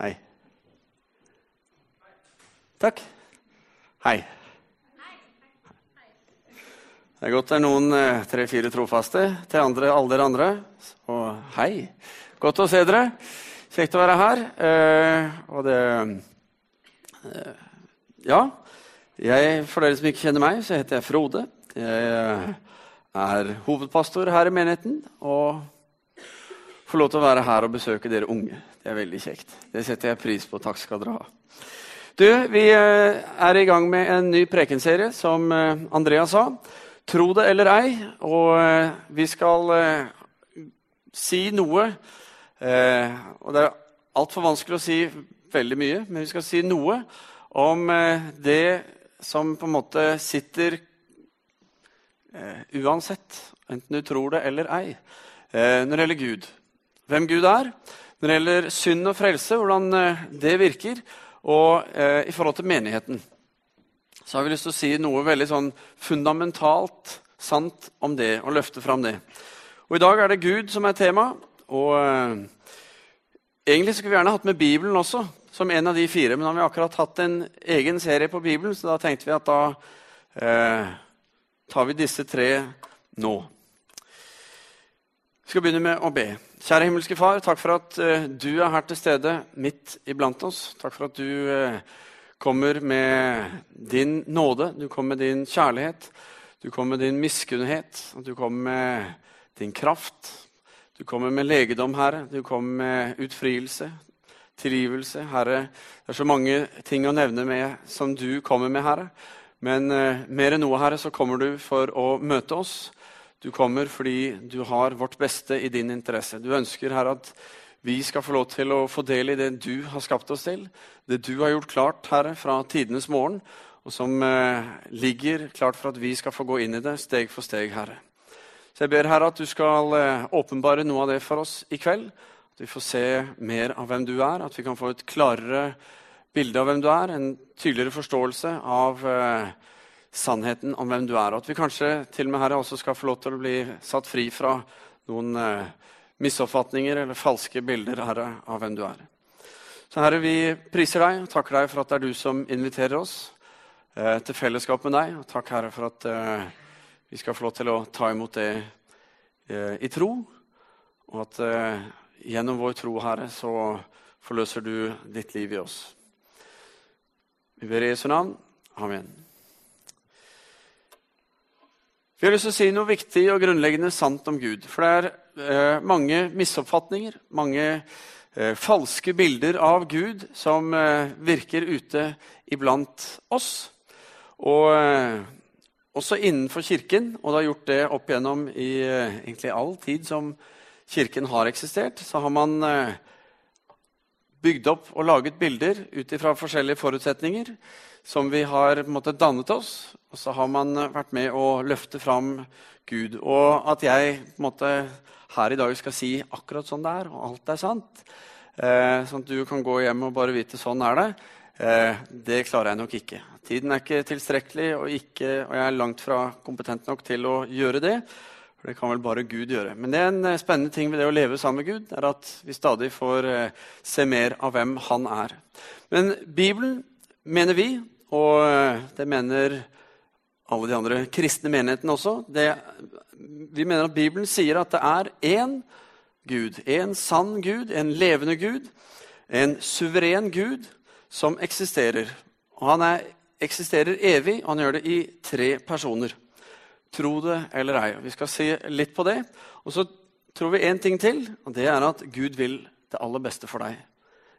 Hei. Takk. Hei. Det er godt det er noen eh, tre-fire trofaste. Til andre, alle dere andre. Og hei. Godt å se dere. Kjekt å være her. Eh, og det eh, Ja. Jeg, for dere som ikke kjenner meg, så heter jeg Frode. Jeg er hovedpastor her i menigheten. Og får lov til å være her og besøke dere unge. Det er veldig kjekt. Det setter jeg pris på. Takk skal dere ha. Du, Vi eh, er i gang med en ny prekenserie, som eh, Andrea sa. Tro det eller ei. Og eh, vi skal si noe Og det er altfor vanskelig å si veldig mye, men vi skal si noe om det som på en måte sitter uansett, enten du tror det eller ei, når det gjelder Gud. Hvem Gud er, når det gjelder synd og frelse, hvordan det virker og eh, i forhold til menigheten så har vi lyst til å si noe veldig sånn fundamentalt sant om det, og løfte fram det. Og I dag er det Gud som er tema. og eh, Egentlig skulle vi gjerne hatt med Bibelen også, som en av de fire. Men nå har vi akkurat hatt en egen serie på Bibelen, så da tenkte vi at da eh, tar vi disse tre nå. Vi skal begynne med å be. Kjære himmelske Far, takk for at uh, du er her til stede midt iblant oss. Takk for at du uh, kommer med din nåde, du kommer med din kjærlighet. Du kommer med din miskunnhet, du kommer med din kraft. Du kommer med legedom, Herre. Du kommer med utfrielse, tilgivelse. Herre, det er så mange ting å nevne med som du kommer med, Herre. Men uh, mer enn noe, Herre, så kommer du for å møte oss. Du kommer fordi du har vårt beste i din interesse. Du ønsker her at vi skal få lov til å få del i det du har skapt oss til. Det du har gjort klart, Herre, fra tidenes morgen, og som eh, ligger klart for at vi skal få gå inn i det steg for steg, Herre. Så jeg ber Herre at du skal eh, åpenbare noe av det for oss i kveld. At vi får se mer av hvem du er, at vi kan få et klarere bilde av hvem du er, en tydeligere forståelse av eh, sannheten om hvem du er. Og at vi kanskje til og med her også skal få lov til å bli satt fri fra noen eh, misoppfatninger eller falske bilder herre, av hvem du er. Så Herre, vi priser deg og takker deg for at det er du som inviterer oss eh, til fellesskap med deg. Og takk, Herre, for at eh, vi skal få lov til å ta imot det eh, i tro. Og at eh, gjennom vår tro, Herre, så forløser du ditt liv i oss. Vi ber i Jesu navn. Amen. Vi har lyst til å si noe viktig og grunnleggende sant om Gud. For det er eh, mange misoppfatninger, mange eh, falske bilder av Gud som eh, virker ute iblant oss. Og eh, også innenfor Kirken, og det har gjort det opp igjennom i eh, egentlig all tid som Kirken har eksistert, så har man eh, bygd opp og laget bilder ut ifra forskjellige forutsetninger som vi har måte, dannet oss. Og så har man vært med å løfte fram Gud. Og at jeg måte, her i dag skal si akkurat sånn det er, og alt er sant, eh, sånn at du kan gå hjem og bare vite sånn er det, eh, det klarer jeg nok ikke. Tiden er ikke tilstrekkelig, og, ikke, og jeg er langt fra kompetent nok til å gjøre det. For det kan vel bare Gud gjøre. Men det er en eh, spennende ting ved det å leve sammen med Gud, er at vi stadig får eh, se mer av hvem han er. Men Bibelen, mener vi, og eh, det mener alle de andre kristne menighetene også. Det, vi mener at Bibelen sier at det er én Gud, en sann Gud, en levende Gud, en suveren Gud som eksisterer. Og han er, eksisterer evig, og han gjør det i tre personer. Tro det eller ei. Vi skal se litt på det. Og så tror vi én ting til, og det er at Gud vil det aller beste for deg.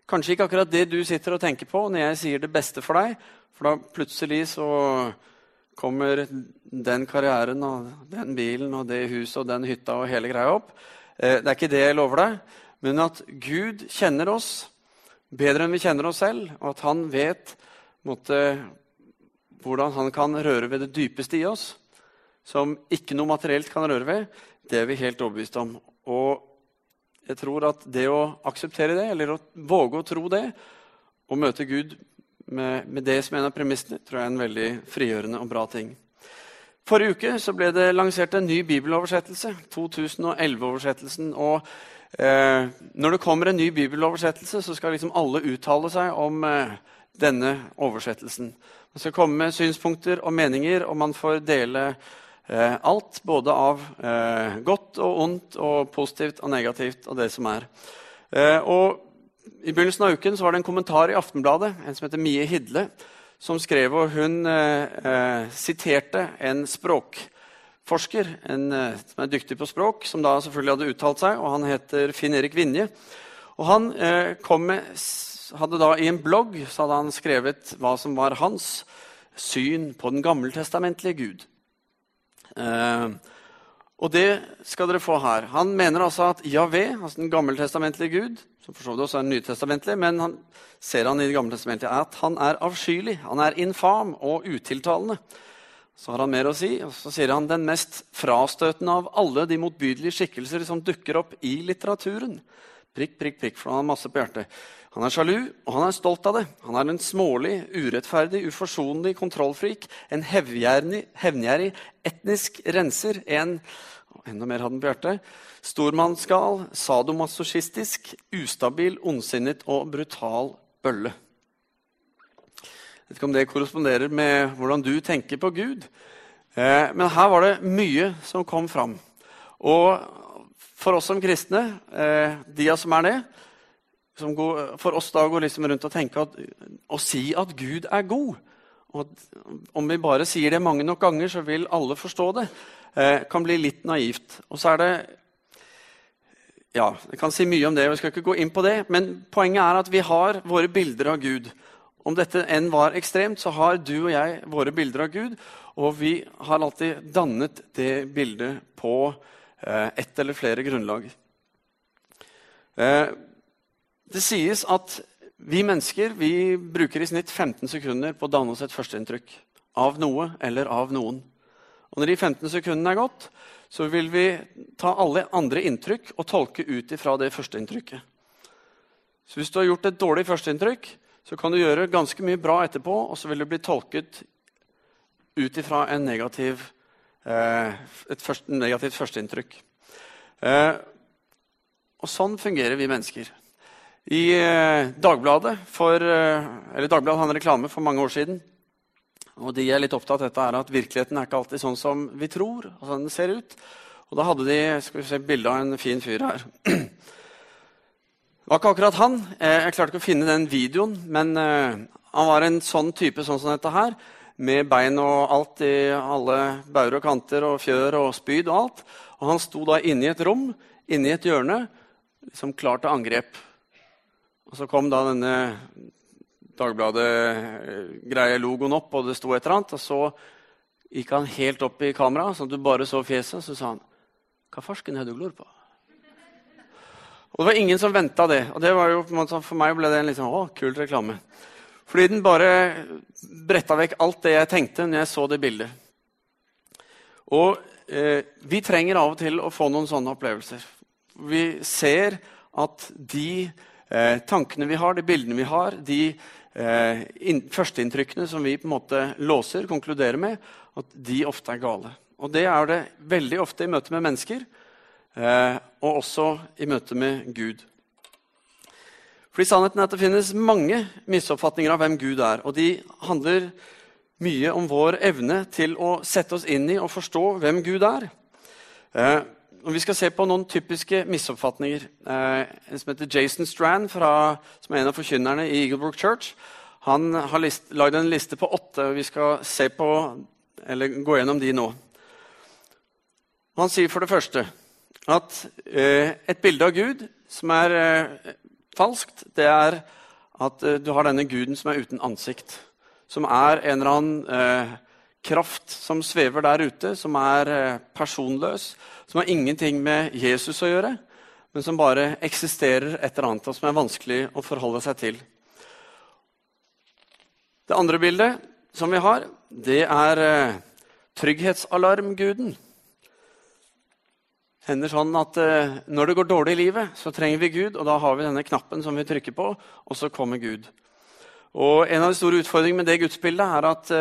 Kanskje ikke akkurat det du sitter og tenker på når jeg sier det beste for deg, for da plutselig så kommer den karrieren og den bilen og det huset og den hytta og hele greia opp. Eh, det er ikke det jeg lover deg, men at Gud kjenner oss bedre enn vi kjenner oss selv, og at han vet måtte, hvordan han kan røre ved det dypeste i oss, som ikke noe materielt kan røre ved, det er vi helt overbevist om. Og jeg tror at det å akseptere det, eller å våge å tro det, og møte Gud med, med, det som en av premissene, tror jeg er en veldig frigjørende og bra ting. Forrige uke så ble det lansert en ny bibeloversettelse, 2011-oversettelsen. og eh, når det kommer en ny bibeloversettelse, så skal liksom alle uttale seg om eh, denne oversettelsen. Man skal komme med synspunkter og meninger, og man får dele alt. Både av eh, godt og ondt og positivt og negativt og det som er. Eh, og I begynnelsen av uken var det en kommentar i Aftenbladet, en som heter Mie Hidle, som skrev, og hun eh, siterte en språkforsker en, som er dyktig på språk, som da selvfølgelig hadde uttalt seg, og han heter Finn-Erik Vinje. Og han med hadde da I en blogg hadde han skrevet hva som var hans syn på den gammeltestamentlige Gud. Eh, og det skal dere få her. Han mener altså at Javé, altså den gammeltestamentlige Gud, som for så vidt også er nytestamentlig, men han ser han i det gamle testamentet, at han er avskyelig, han er infam og utiltalende. Så har han mer å si, og så sier han den mest frastøtende av alle de motbydelige skikkelser som dukker opp i litteraturen. Prikk, prikk, prikk, for han har masse på hjertet. Han er sjalu, og han er stolt av det. Han er en smålig, urettferdig, uforsonlig kontrollfrik, en hevngjerrig, etnisk renser, en enda mer hadde han på hjertet, stormannsgal, sadomasochistisk, ustabil, ondsinnet og brutal bølle. Jeg vet ikke om det korresponderer med hvordan du tenker på Gud. Eh, men her var det mye som kom fram. Og for oss som kristne, eh, de som er det, som går, for oss da går liksom rundt og tenker at, og si at Gud er god. Og om vi bare sier det mange nok ganger, så vil alle forstå det. Eh, kan bli litt naivt. Og så er det Ja, jeg kan si mye om det, og jeg skal ikke gå inn på det, men poenget er at vi har våre bilder av Gud. Om dette enn var ekstremt, så har du og jeg våre bilder av Gud, og vi har alltid dannet det bildet på eh, ett eller flere grunnlag. Eh, det sies at vi mennesker vi bruker i snitt 15 sekunder på å danne oss et førsteinntrykk av noe eller av noen. Og når de 15 sekundene er gått, så vil vi ta alle andre inntrykk og tolke ut ifra det førsteinntrykket. Så hvis du har gjort et dårlig førsteinntrykk, så kan du gjøre ganske mye bra etterpå, og så vil det bli tolket ut ifra eh, et først, negativt førsteinntrykk. Eh, og sånn fungerer vi mennesker. I eh, Dagbladet for, eh, Dagbladet hadde en reklame for mange år siden. Og de er litt opptatt av dette er at virkeligheten er ikke alltid sånn som vi tror. og sånn den ser ut. Og da hadde de skal vi se, bilde av en fin fyr her. Det var ikke akkurat han. Eh, jeg klarte ikke å finne den videoen. Men han var en sånn type sånn som dette her. Med bein og alt i alle bauger og kanter og fjør og spyd og alt. Og han sto da inne i et rom, inne i et hjørne, som klar til angrep. Og så kom da denne Dagbladet-greie logoen opp, og det sto et eller annet. Og så gikk han helt opp i kameraet, sånn at du bare så fjeset, og så sa han Hva farsken er du glor på? Og det var ingen som venta det. Og det jo, for meg ble det en liksom, å, kul reklame. Fordi den bare bretta vekk alt det jeg tenkte når jeg så det bildet. Og eh, vi trenger av og til å få noen sånne opplevelser. Vi ser at de eh, tankene vi har, de bildene vi har, de eh, førsteinntrykkene som vi på en måte låser, konkluderer med, at de ofte er gale. Og det er det veldig ofte i møte med mennesker, eh, og også i møte med Gud. Fordi sannheten er at det finnes mange misoppfatninger av hvem Gud er. Og de handler mye om vår evne til å sette oss inn i og forstå hvem Gud er. Eh, Vi skal se på noen typiske misoppfatninger. Eh, en som heter Jason Strand, fra, som er en av forkynnerne i Eaglebrook Church, han har list, lagd en liste på åtte. og Vi skal se på, eller gå gjennom de nå. Han sier for det første at eh, et bilde av Gud som er eh, falskt, det er at du har denne guden som er uten ansikt. Som er en eller annen kraft som svever der ute, som er eh, personløs, som har ingenting med Jesus å gjøre, men som bare eksisterer et eller annet, og som er vanskelig å forholde seg til. Det andre bildet som vi har, det er eh, trygghetsalarmguden. Det hender sånn at eh, Når det går dårlig i livet, så trenger vi Gud. og Da har vi denne knappen som vi trykker på, og så kommer Gud. Og En av de store utfordringene med det gudsbildet er at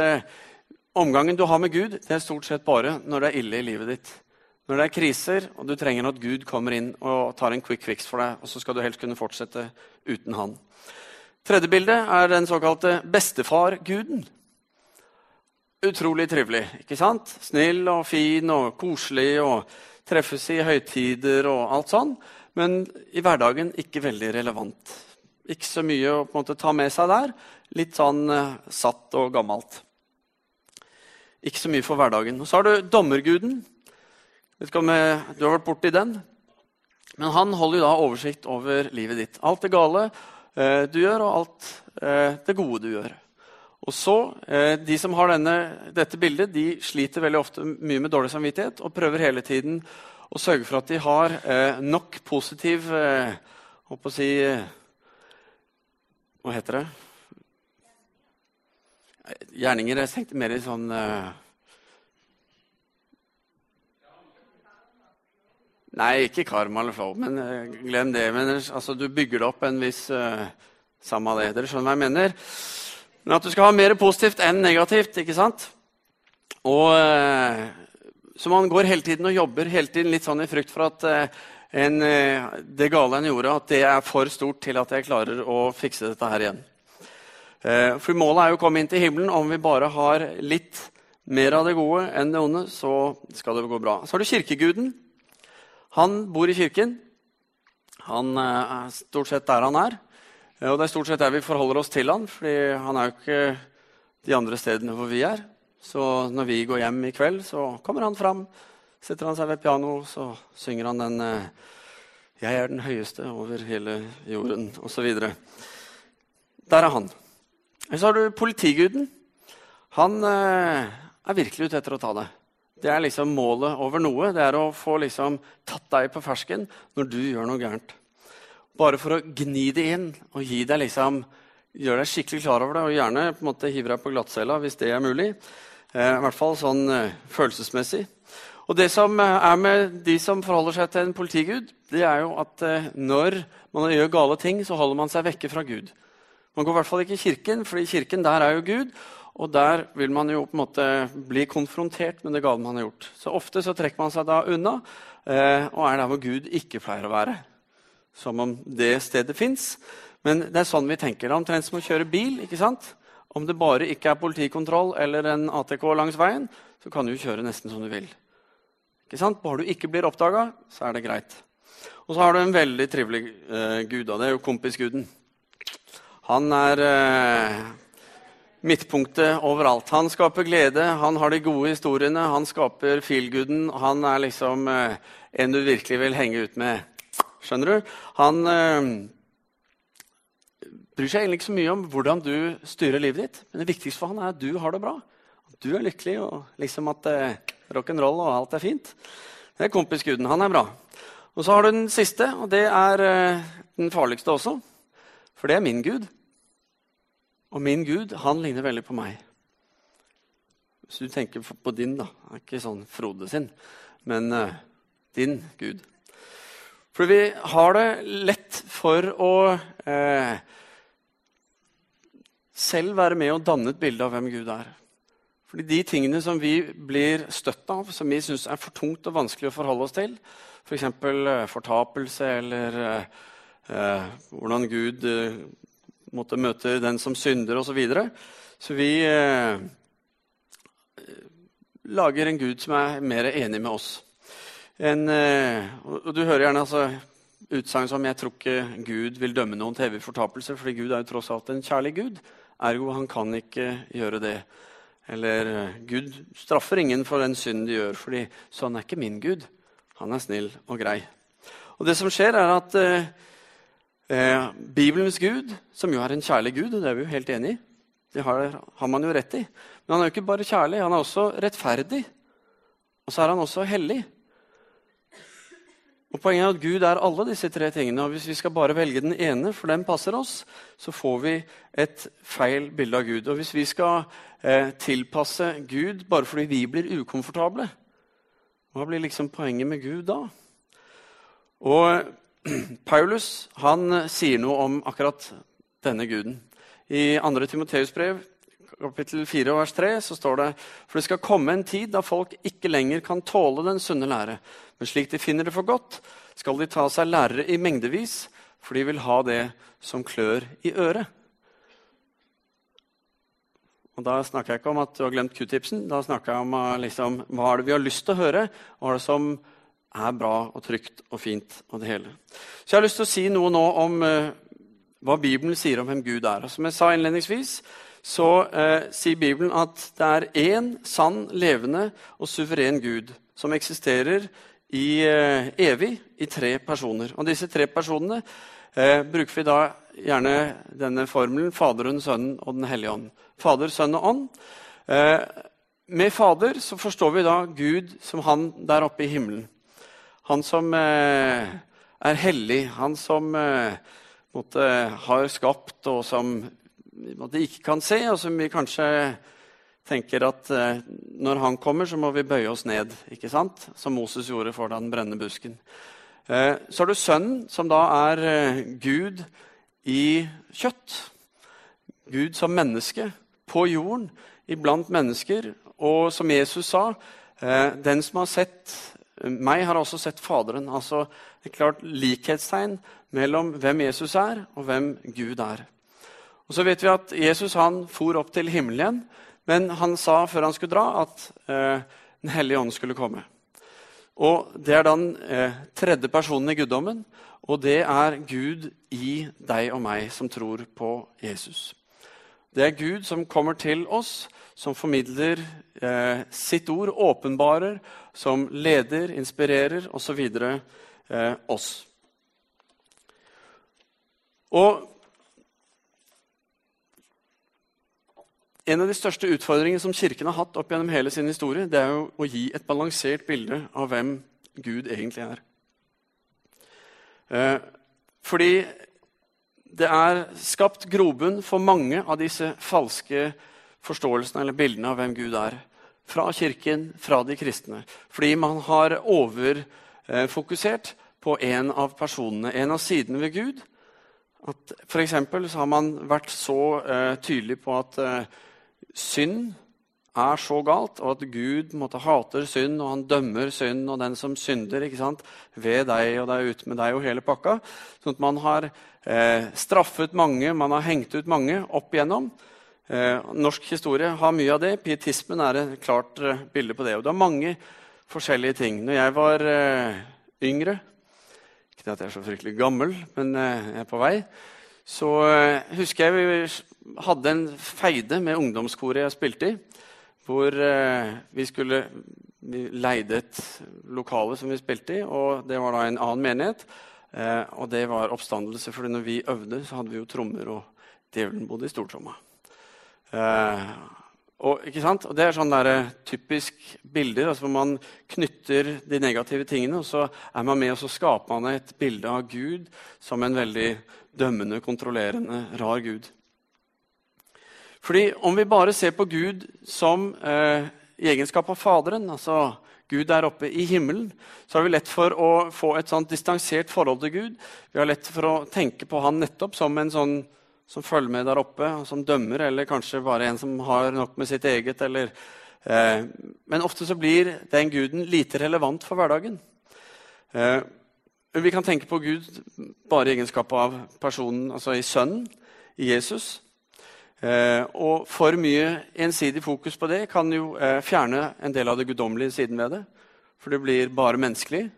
Omgangen du har med Gud, det er stort sett bare når det er ille i livet ditt. Når det er kriser, og du trenger at Gud kommer inn og tar en quick fix for deg, og så skal du helst kunne fortsette uten han. Tredje bilde er den såkalte bestefar-guden. Utrolig trivelig. ikke sant? Snill og fin og koselig og treffes i høytider og alt sånn. Men i hverdagen ikke veldig relevant. Ikke så mye å på en måte ta med seg der. Litt sånn uh, satt og gammelt. Ikke så mye for hverdagen. Og så har du dommerguden. Vet ikke om jeg, du har vært borti den? Men han holder jo da oversikt over livet ditt. Alt det gale eh, du gjør, og alt eh, det gode du gjør. Og så, eh, De som har denne, dette bildet, de sliter veldig ofte mye med dårlig samvittighet og prøver hele tiden å sørge for at de har eh, nok positiv eh, eh, Hva heter det? Gjerninger Jeg tenkte mer i sånn uh... Nei, ikke karma eller flow, men uh, glem det. Men altså, du bygger det opp en viss uh, Samme det. Dere skjønner hva jeg mener? Men at du skal ha mer positivt enn negativt. ikke sant? Og Så man går hele tiden og jobber hele tiden litt sånn i frykt for at en, det gale en gjorde, at det er for stort til at jeg klarer å fikse dette her igjen. For målet er jo å komme inn til himmelen. Om vi bare har litt mer av det gode enn det onde, så skal det gå bra. Så har du kirkeguden. Han bor i kirken. Han eh, er stort sett der han er. Og det er stort sett der vi forholder oss til han, fordi han er jo ikke de andre stedene hvor vi er. Så når vi går hjem i kveld, så kommer han fram, setter han seg ved pianoet, så synger han den eh, 'Jeg er den høyeste over hele jorden', osv. Der er han. Så har du politiguden. Han eh, er virkelig ute etter å ta det. Det er liksom målet over noe. Det er å få liksom tatt deg på fersken når du gjør noe gærent. Bare for å gni det inn og gi deg liksom, gjøre deg skikkelig klar over det. Og gjerne på en måte hive deg på glattcella hvis det er mulig. Eh, I hvert fall sånn eh, følelsesmessig. Og det som eh, er med de som forholder seg til en politigud, det er jo at eh, når man gjør gale ting, så holder man seg vekke fra Gud. Man går i hvert fall ikke i kirken, for i kirken der er jo Gud. Og der vil man jo på en måte bli konfrontert med det gale man har gjort. Så ofte så trekker man seg da unna eh, og er der hvor Gud ikke pleier å være. Som om det stedet fins. Men det er sånn vi tenker. Omtrent som å kjøre bil. ikke sant? Om det bare ikke er politikontroll eller en ATK langs veien, så kan du kjøre nesten som du vil. Ikke sant? Bare du ikke blir oppdaga, så er det greit. Og så har du en veldig trivelig eh, gud, og det er jo kompisguden. Han er eh, midtpunktet overalt. Han skaper glede, han har de gode historiene, han skaper feelgooden. Han er liksom eh, en du virkelig vil henge ut med. Skjønner du? Han eh, bryr seg egentlig ikke så mye om hvordan du styrer livet ditt. Men det viktigste for han er at du har det bra. Du er lykkelig, og liksom at eh, rock'n'roll og alt er fint. Det er kompisguden. Han er bra. Og så har du den siste, og det er eh, den farligste også. For det er min gud. Og min Gud, han ligner veldig på meg. Hvis du tenker på din, da. Det er ikke sånn Frode sin, men uh, din Gud. For vi har det lett for å uh, selv være med og danne et bilde av hvem Gud er. Fordi de tingene som vi blir støtt av, som vi syns er for tungt og vanskelig å forholde oss til, f.eks. For uh, fortapelse eller eh, hvordan Gud måtte møte den som synder, osv. Så, videre. så vi eh, lager en Gud som er mer enig med oss. En, eh, og du hører gjerne altså, utsagn som 'jeg tror ikke Gud vil dømme noen til evig fortapelse', fordi Gud er jo tross alt en kjærlig Gud. Ergo han kan ikke gjøre det. Eller eh, Gud straffer ingen for den synden de gjør, fordi sånn er ikke min Gud. Han er snill og grei. Og det som skjer, er at eh, Eh, Bibelens Gud, som jo er en kjærlig Gud, og det er vi jo helt enig i, det har, har, man jo rett i. Men han er jo ikke bare kjærlig, han er også rettferdig. Og så er han også hellig. Og Poenget er at Gud er alle disse tre tingene. og Hvis vi skal bare velge den ene, for den passer oss, så får vi et feil bilde av Gud. Og hvis vi skal eh, tilpasse Gud bare fordi vi blir ukomfortable, hva blir liksom poenget med Gud da? Og Paulus han sier noe om akkurat denne guden. I 2. Timoteus brev, kapittel 4 vers 3 så står det For det skal komme en tid da folk ikke lenger kan tåle den sunne lære. Men slik de finner det for godt, skal de ta seg lærere i mengdevis, for de vil ha det som klør i øret. Og Da snakker jeg ikke om at du har glemt q-tipsen. Da snakker jeg om eh, liksom, hva er det vi har lyst til å høre, hva er det som er bra og trygt og fint. og det hele. Så jeg har lyst til å si noe nå om eh, hva Bibelen sier om hvem Gud er. Og som jeg sa innledningsvis, så eh, sier Bibelen at det er én sann, levende og suveren Gud som eksisterer i, eh, evig i tre personer. Og disse tre personene bruker vi da gjerne denne formelen Faderen, Sønnen og Den hellige ånd. Fader, Sønn og Ånd. med Fader så forstår vi da Gud som han der oppe i himmelen. Han som eh, er hellig, han som eh, måtte, har skapt, og som vi ikke kan se, og som vi kanskje tenker at eh, når han kommer, så må vi bøye oss ned. ikke sant? Som Moses gjorde for den brennende busken. Så har du Sønnen, som da er Gud i kjøtt. Gud som menneske på jorden, iblant mennesker. Og som Jesus sa, den som har sett meg har også sett Faderen. Altså et klart likhetstegn mellom hvem Jesus er, og hvem Gud er. Og Så vet vi at Jesus han for opp til himmelen igjen, men han sa før han skulle dra, at eh, Den hellige ånd skulle komme. Og Det er den eh, tredje personen i guddommen, og det er Gud i deg og meg som tror på Jesus. Det er Gud som kommer til oss, som formidler eh, sitt ord, åpenbarer, som leder, inspirerer osv. Eh, oss. Og En av de største utfordringene som Kirken har hatt opp gjennom hele sin historie, det er jo å gi et balansert bilde av hvem Gud egentlig er. Eh, fordi det er skapt grobunn for mange av disse falske forståelsene eller bildene av hvem Gud er. Fra kirken, fra de kristne. Fordi man har overfokusert på en av personene, en av sidene ved Gud. At for så har man vært så uh, tydelig på at uh, synd er så galt, og at Gud måtte hater synd, og han dømmer synd og den som synder ikke sant? ved deg, og det er med deg og hele pakka. Sånn at man har eh, straffet mange, man har hengt ut mange opp igjennom. Eh, norsk historie har mye av det. Pietismen er et klart eh, bilde på det. Og det er mange forskjellige ting. Når jeg var eh, yngre Ikke at jeg er så fryktelig gammel, men jeg er på vei. Så husker jeg vi hadde en feide med ungdomskoret jeg spilte i. Hvor vi skulle Vi leide et lokale som vi spilte i, og det var da en annen menighet. Og det var oppstandelse, for når vi øvde, så hadde vi jo trommer, og djevelen bodde i stortromma. Eh, og, og, Det er sånn der, eh, typisk bilder altså hvor man knytter de negative tingene, og så er man med og så skaper man et bilde av Gud som en veldig dømmende, kontrollerende, rar Gud. Fordi Om vi bare ser på Gud som eh, i egenskap av Faderen, altså Gud der oppe i himmelen, så har vi lett for å få et sånt distansert forhold til Gud. Vi har lett for å tenke på han nettopp som en sånn som følger med der oppe, som dømmer, eller kanskje bare en som har nok med sitt eget. Eller, eh, men ofte så blir den guden lite relevant for hverdagen. Eh, vi kan tenke på Gud bare i egenskap av personen, altså i Sønnen, i Jesus. Eh, og for mye ensidig fokus på det kan jo eh, fjerne en del av det guddommelige siden ved det. For det blir bare menneskelig.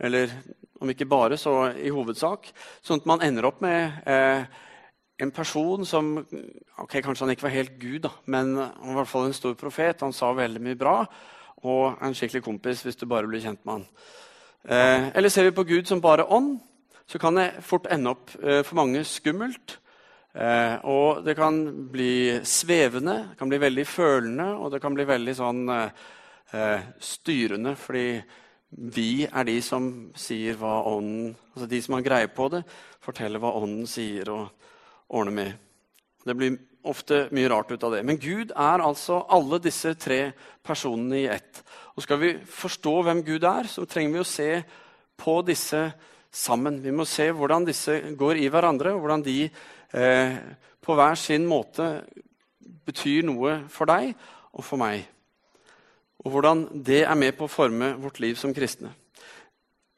Eller om ikke bare, så i hovedsak. Sånn at man ender opp med eh, en person som ok, Kanskje han ikke var helt Gud, da, men han var i hvert fall en stor profet. Han sa veldig mye bra. Og en skikkelig kompis hvis du bare blir kjent med han. Eh, eller ser vi på Gud som bare ånd, så kan det fort ende opp eh, for mange skummelt. Eh, og det kan bli svevende, det kan bli veldig følende, og det kan bli veldig sånn eh, eh, styrende. Fordi vi er de som sier hva ånden Altså de som har greie på det, forteller hva ånden sier. og ordner med. Det blir ofte mye rart ut av det. Men Gud er altså alle disse tre personene i ett. Og Skal vi forstå hvem Gud er, så trenger vi å se på disse sammen. Vi må se hvordan disse går i hverandre, og hvordan de eh, på hver sin måte betyr noe for deg og for meg. Og hvordan det er med på å forme vårt liv som kristne.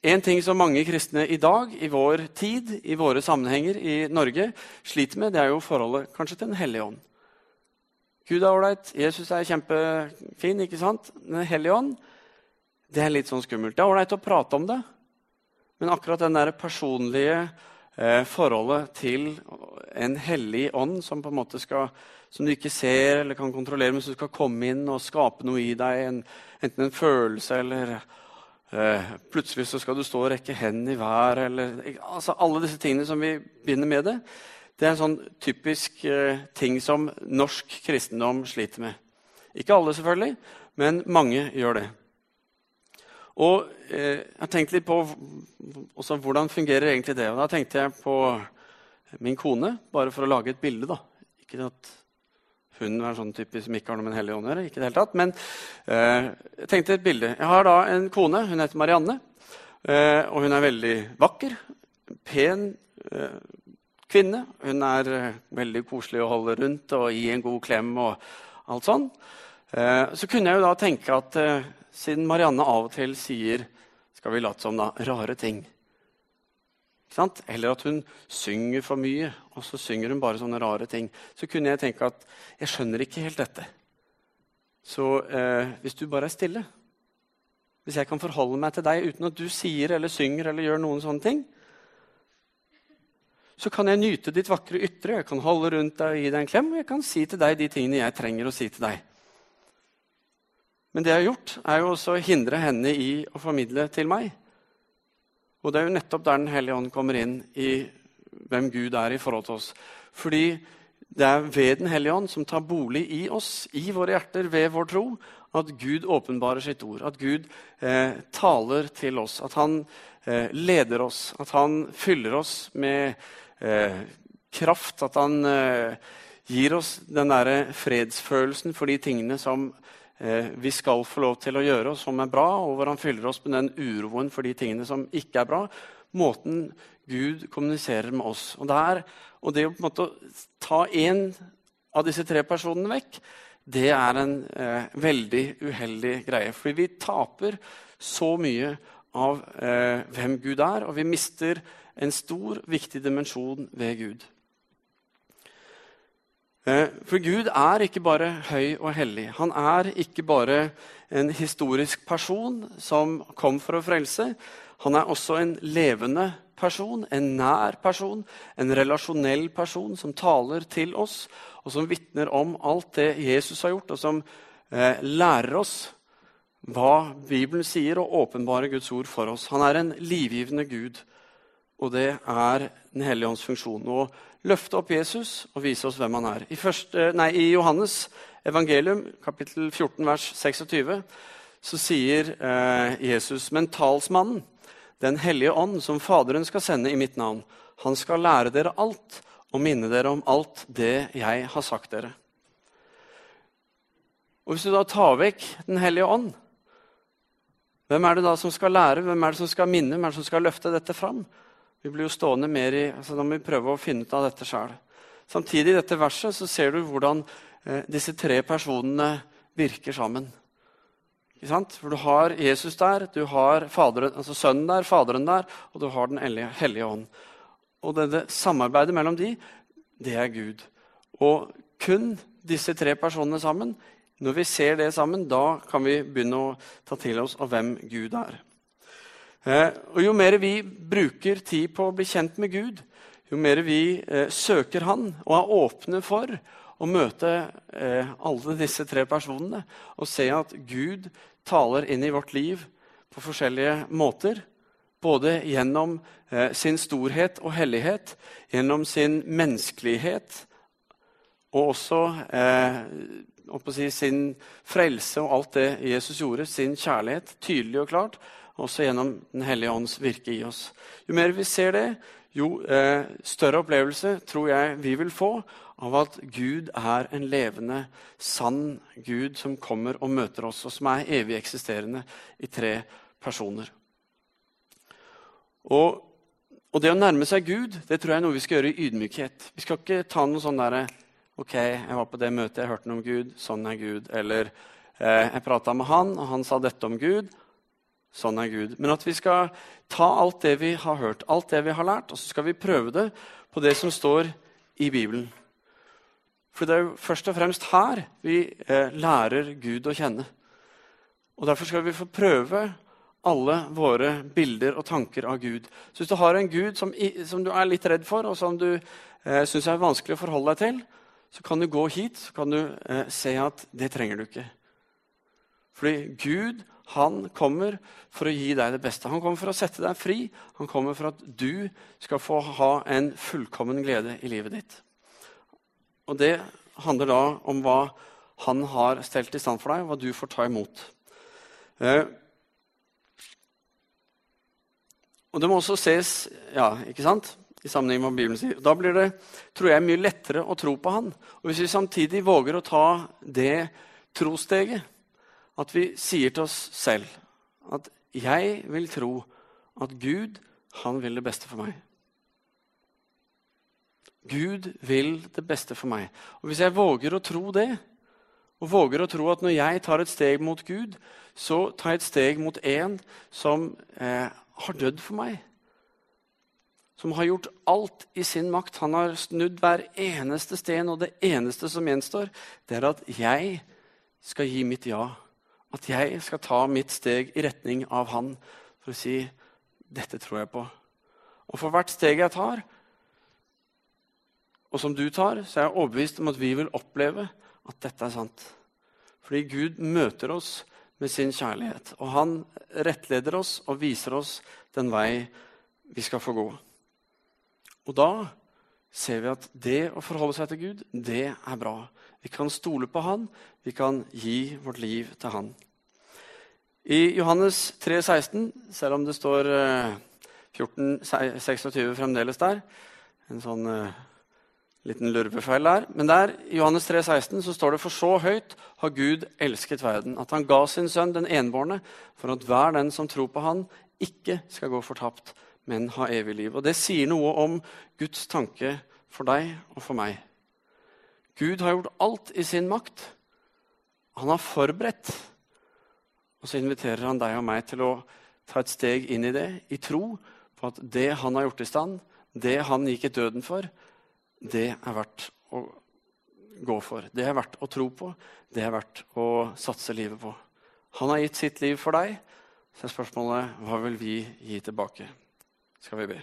En ting som mange kristne i dag, i vår tid, i våre sammenhenger i Norge sliter med, det er jo forholdet kanskje til Den hellige ånd. Gud er ålreit, Jesus er kjempefin, ikke sant? Den hellige ånd det er litt sånn skummelt. Det er ålreit å prate om det, men akkurat den der personlige forholdet til en hellig ånd som på en måte skal, som du ikke ser eller kan kontrollere, men som skal komme inn og skape noe i deg, en, enten en følelse eller Eh, plutselig så skal du stå og rekke hendene i været. Eller, altså alle disse tingene som vi begynner med det. Det er en sånn typisk eh, ting som norsk kristendom sliter med. Ikke alle, selvfølgelig, men mange gjør det. Og eh, jeg tenkte litt på også, hvordan fungerer egentlig det. Og da tenkte jeg på min kone, bare for å lage et bilde. da. Ikke at hun er sånn type som ikke har noe med Den hellige ånd å gjøre. ikke det hele tatt, Men eh, jeg tenkte et bilde. Jeg har da en kone. Hun heter Marianne. Eh, og hun er veldig vakker. Pen eh, kvinne. Hun er eh, veldig koselig å holde rundt og gi en god klem og alt sånn. Eh, så kunne jeg jo da tenke at siden Marianne av og til sier skal vi late som da, rare ting eller at hun synger for mye, og så synger hun bare sånne rare ting. Så kunne jeg tenke at jeg skjønner ikke helt dette. Så eh, hvis du bare er stille, hvis jeg kan forholde meg til deg uten at du sier eller synger eller gjør noen sånne ting, så kan jeg nyte ditt vakre ytre, jeg kan holde rundt deg og gi deg en klem, og jeg kan si til deg de tingene jeg trenger å si til deg. Men det jeg har gjort, er jo også å hindre henne i å formidle til meg. Og det er jo nettopp der Den hellige ånd kommer inn i hvem Gud er i forhold til oss. Fordi det er ved Den hellige ånd, som tar bolig i oss, i våre hjerter, ved vår tro, at Gud åpenbarer sitt ord. At Gud eh, taler til oss. At han eh, leder oss. At han fyller oss med eh, kraft. At han eh, gir oss den derre fredsfølelsen for de tingene som vi skal få lov til å gjøre, og som er bra, og hvor han fyller oss med den uroen for de tingene som ikke er bra. Måten Gud kommuniserer med oss. Og, der, og det å på en måte ta én av disse tre personene vekk, det er en eh, veldig uheldig greie. Fordi vi taper så mye av eh, hvem Gud er, og vi mister en stor, viktig dimensjon ved Gud. For Gud er ikke bare høy og hellig. Han er ikke bare en historisk person som kom for å frelse. Han er også en levende person, en nær person, en relasjonell person som taler til oss, og som vitner om alt det Jesus har gjort, og som eh, lærer oss hva Bibelen sier, og åpenbarer Guds ord for oss. Han er en livgivende Gud, og det er Den hellige ånds funksjon. Og løfte opp Jesus og vise oss hvem han er. I, første, nei, i Johannes evangelium, kapittel 14, vers 26, så sier eh, Jesus, men talsmannen, Den hellige ånd, som Faderen skal sende i mitt navn, han skal lære dere alt og minne dere om alt det jeg har sagt dere. Og Hvis du da tar vekk Den hellige ånd, hvem er det da som skal lære, hvem er det som skal minne, hvem er det som skal løfte dette fram? Vi blir jo stående mer i altså Da må vi prøve å finne ut av dette sjøl. Samtidig i dette verset så ser du hvordan eh, disse tre personene virker sammen. Ikke sant? For du har Jesus der, du har faderen, altså Sønnen der, Faderen der, og du har Den hellige ånd. Og dette samarbeidet mellom de, det er Gud. Og kun disse tre personene sammen, når vi ser det sammen, da kan vi begynne å ta til oss av hvem Gud er. Eh, og Jo mer vi bruker tid på å bli kjent med Gud, jo mer vi eh, søker Han og er åpne for å møte eh, alle disse tre personene og se at Gud taler inn i vårt liv på forskjellige måter. Både gjennom sin storhet og hellighet, gjennom sin menneskelighet og også eh, si, sin frelse og alt det Jesus gjorde, sin kjærlighet, tydelig og klart også gjennom Den hellige ånds virke i oss. Jo mer vi ser det, jo eh, større opplevelse tror jeg vi vil få av at Gud er en levende, sann Gud som kommer og møter oss, og som er evig eksisterende i tre personer. Og, og, det å nærme seg Gud det tror jeg er noe vi skal gjøre i ydmykhet. Vi skal ikke ta noe sånn derre Ok, jeg var på det møtet, jeg hørte noe om Gud. Sånn er Gud. Eller eh, jeg prata med han, og han sa dette om Gud. Sånn er Gud. Men at vi skal ta alt det vi har hørt, alt det vi har lært, og så skal vi prøve det på det som står i Bibelen. For det er jo først og fremst her vi eh, lærer Gud å kjenne. Og Derfor skal vi få prøve alle våre bilder og tanker av Gud. Så hvis du har en Gud som, som du er litt redd for, og som du eh, syns er vanskelig å forholde deg til, så kan du gå hit så kan du eh, se at det trenger du ikke. Fordi Gud han kommer for å gi deg det beste. Han kommer for å sette deg fri. Han kommer for at du skal få ha en fullkommen glede i livet ditt. Og det handler da om hva han har stelt i stand for deg, og hva du får ta imot. Eh, og det må også ses ja, ikke sant? i sammenheng med Bibelen sier. Da blir det tror jeg, mye lettere å tro på Han. Og Hvis vi samtidig våger å ta det trosteget, at vi sier til oss selv at 'jeg vil tro at Gud, han vil det beste for meg'. Gud vil det beste for meg. Og Hvis jeg våger å tro det, og våger å tro at når jeg tar et steg mot Gud, så tar jeg et steg mot en som eh, har dødd for meg. Som har gjort alt i sin makt. Han har snudd hver eneste sten, og det eneste som gjenstår, det er at jeg skal gi mitt ja at jeg skal ta mitt steg i retning av Han for å si dette tror jeg på. Og for hvert steg jeg tar, og som du tar, så er jeg overbevist om at vi vil oppleve at dette er sant. Fordi Gud møter oss med sin kjærlighet. Og han rettleder oss og viser oss den vei vi skal få gå. Og da ser vi at det å forholde seg til Gud, det er bra. Vi kan stole på Han, vi kan gi vårt liv til Han. I Johannes 3, 16, selv om det står 14, eh, 26 fremdeles der En sånn uh, liten lurvefeil der. Men der, i Johannes 3, 16, så står det for så høyt har Gud elsket verden, at han ga sin sønn den enbårne, for at hver den som tror på han, ikke skal gå fortapt, men ha evig liv. Og Det sier noe om Guds tanke for deg og for meg. Gud har gjort alt i sin makt. Han har forberedt og så inviterer han deg og meg til å ta et steg inn i det, i tro på at det han har gjort i stand, det han gikk i døden for, det er verdt å gå for. Det er verdt å tro på. Det er verdt å satse livet på. Han har gitt sitt liv for deg. Så er spørsmålet hva vil vi gi tilbake? Skal vi be.